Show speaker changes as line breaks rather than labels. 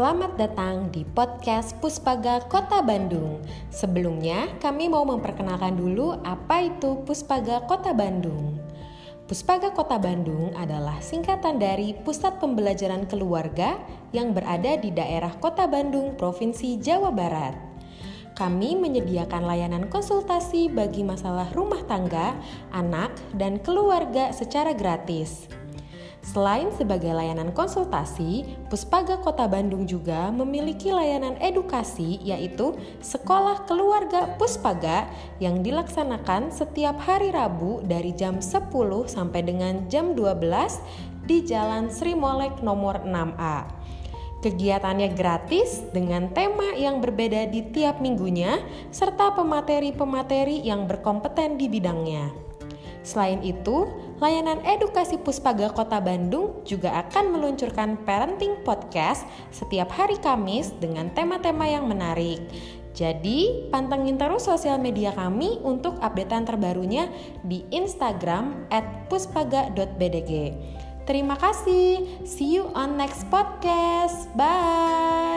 Selamat datang di podcast Puspaga Kota Bandung. Sebelumnya, kami mau memperkenalkan dulu apa itu Puspaga Kota Bandung. Puspaga Kota Bandung adalah singkatan dari Pusat Pembelajaran Keluarga yang berada di daerah Kota Bandung, Provinsi Jawa Barat. Kami menyediakan layanan konsultasi bagi masalah rumah tangga, anak, dan keluarga secara gratis. Selain sebagai layanan konsultasi, Puspaga Kota Bandung juga memiliki layanan edukasi yaitu Sekolah Keluarga Puspaga yang dilaksanakan setiap hari Rabu dari jam 10 sampai dengan jam 12 di Jalan Sri Molek nomor 6A. Kegiatannya gratis dengan tema yang berbeda di tiap minggunya serta pemateri-pemateri yang berkompeten di bidangnya. Selain itu, layanan edukasi Puspaga Kota Bandung juga akan meluncurkan parenting podcast setiap hari Kamis dengan tema-tema yang menarik. Jadi, pantengin terus sosial media kami untuk updatean terbarunya di Instagram @puspaga.bdg. Terima kasih. See you on next podcast. Bye.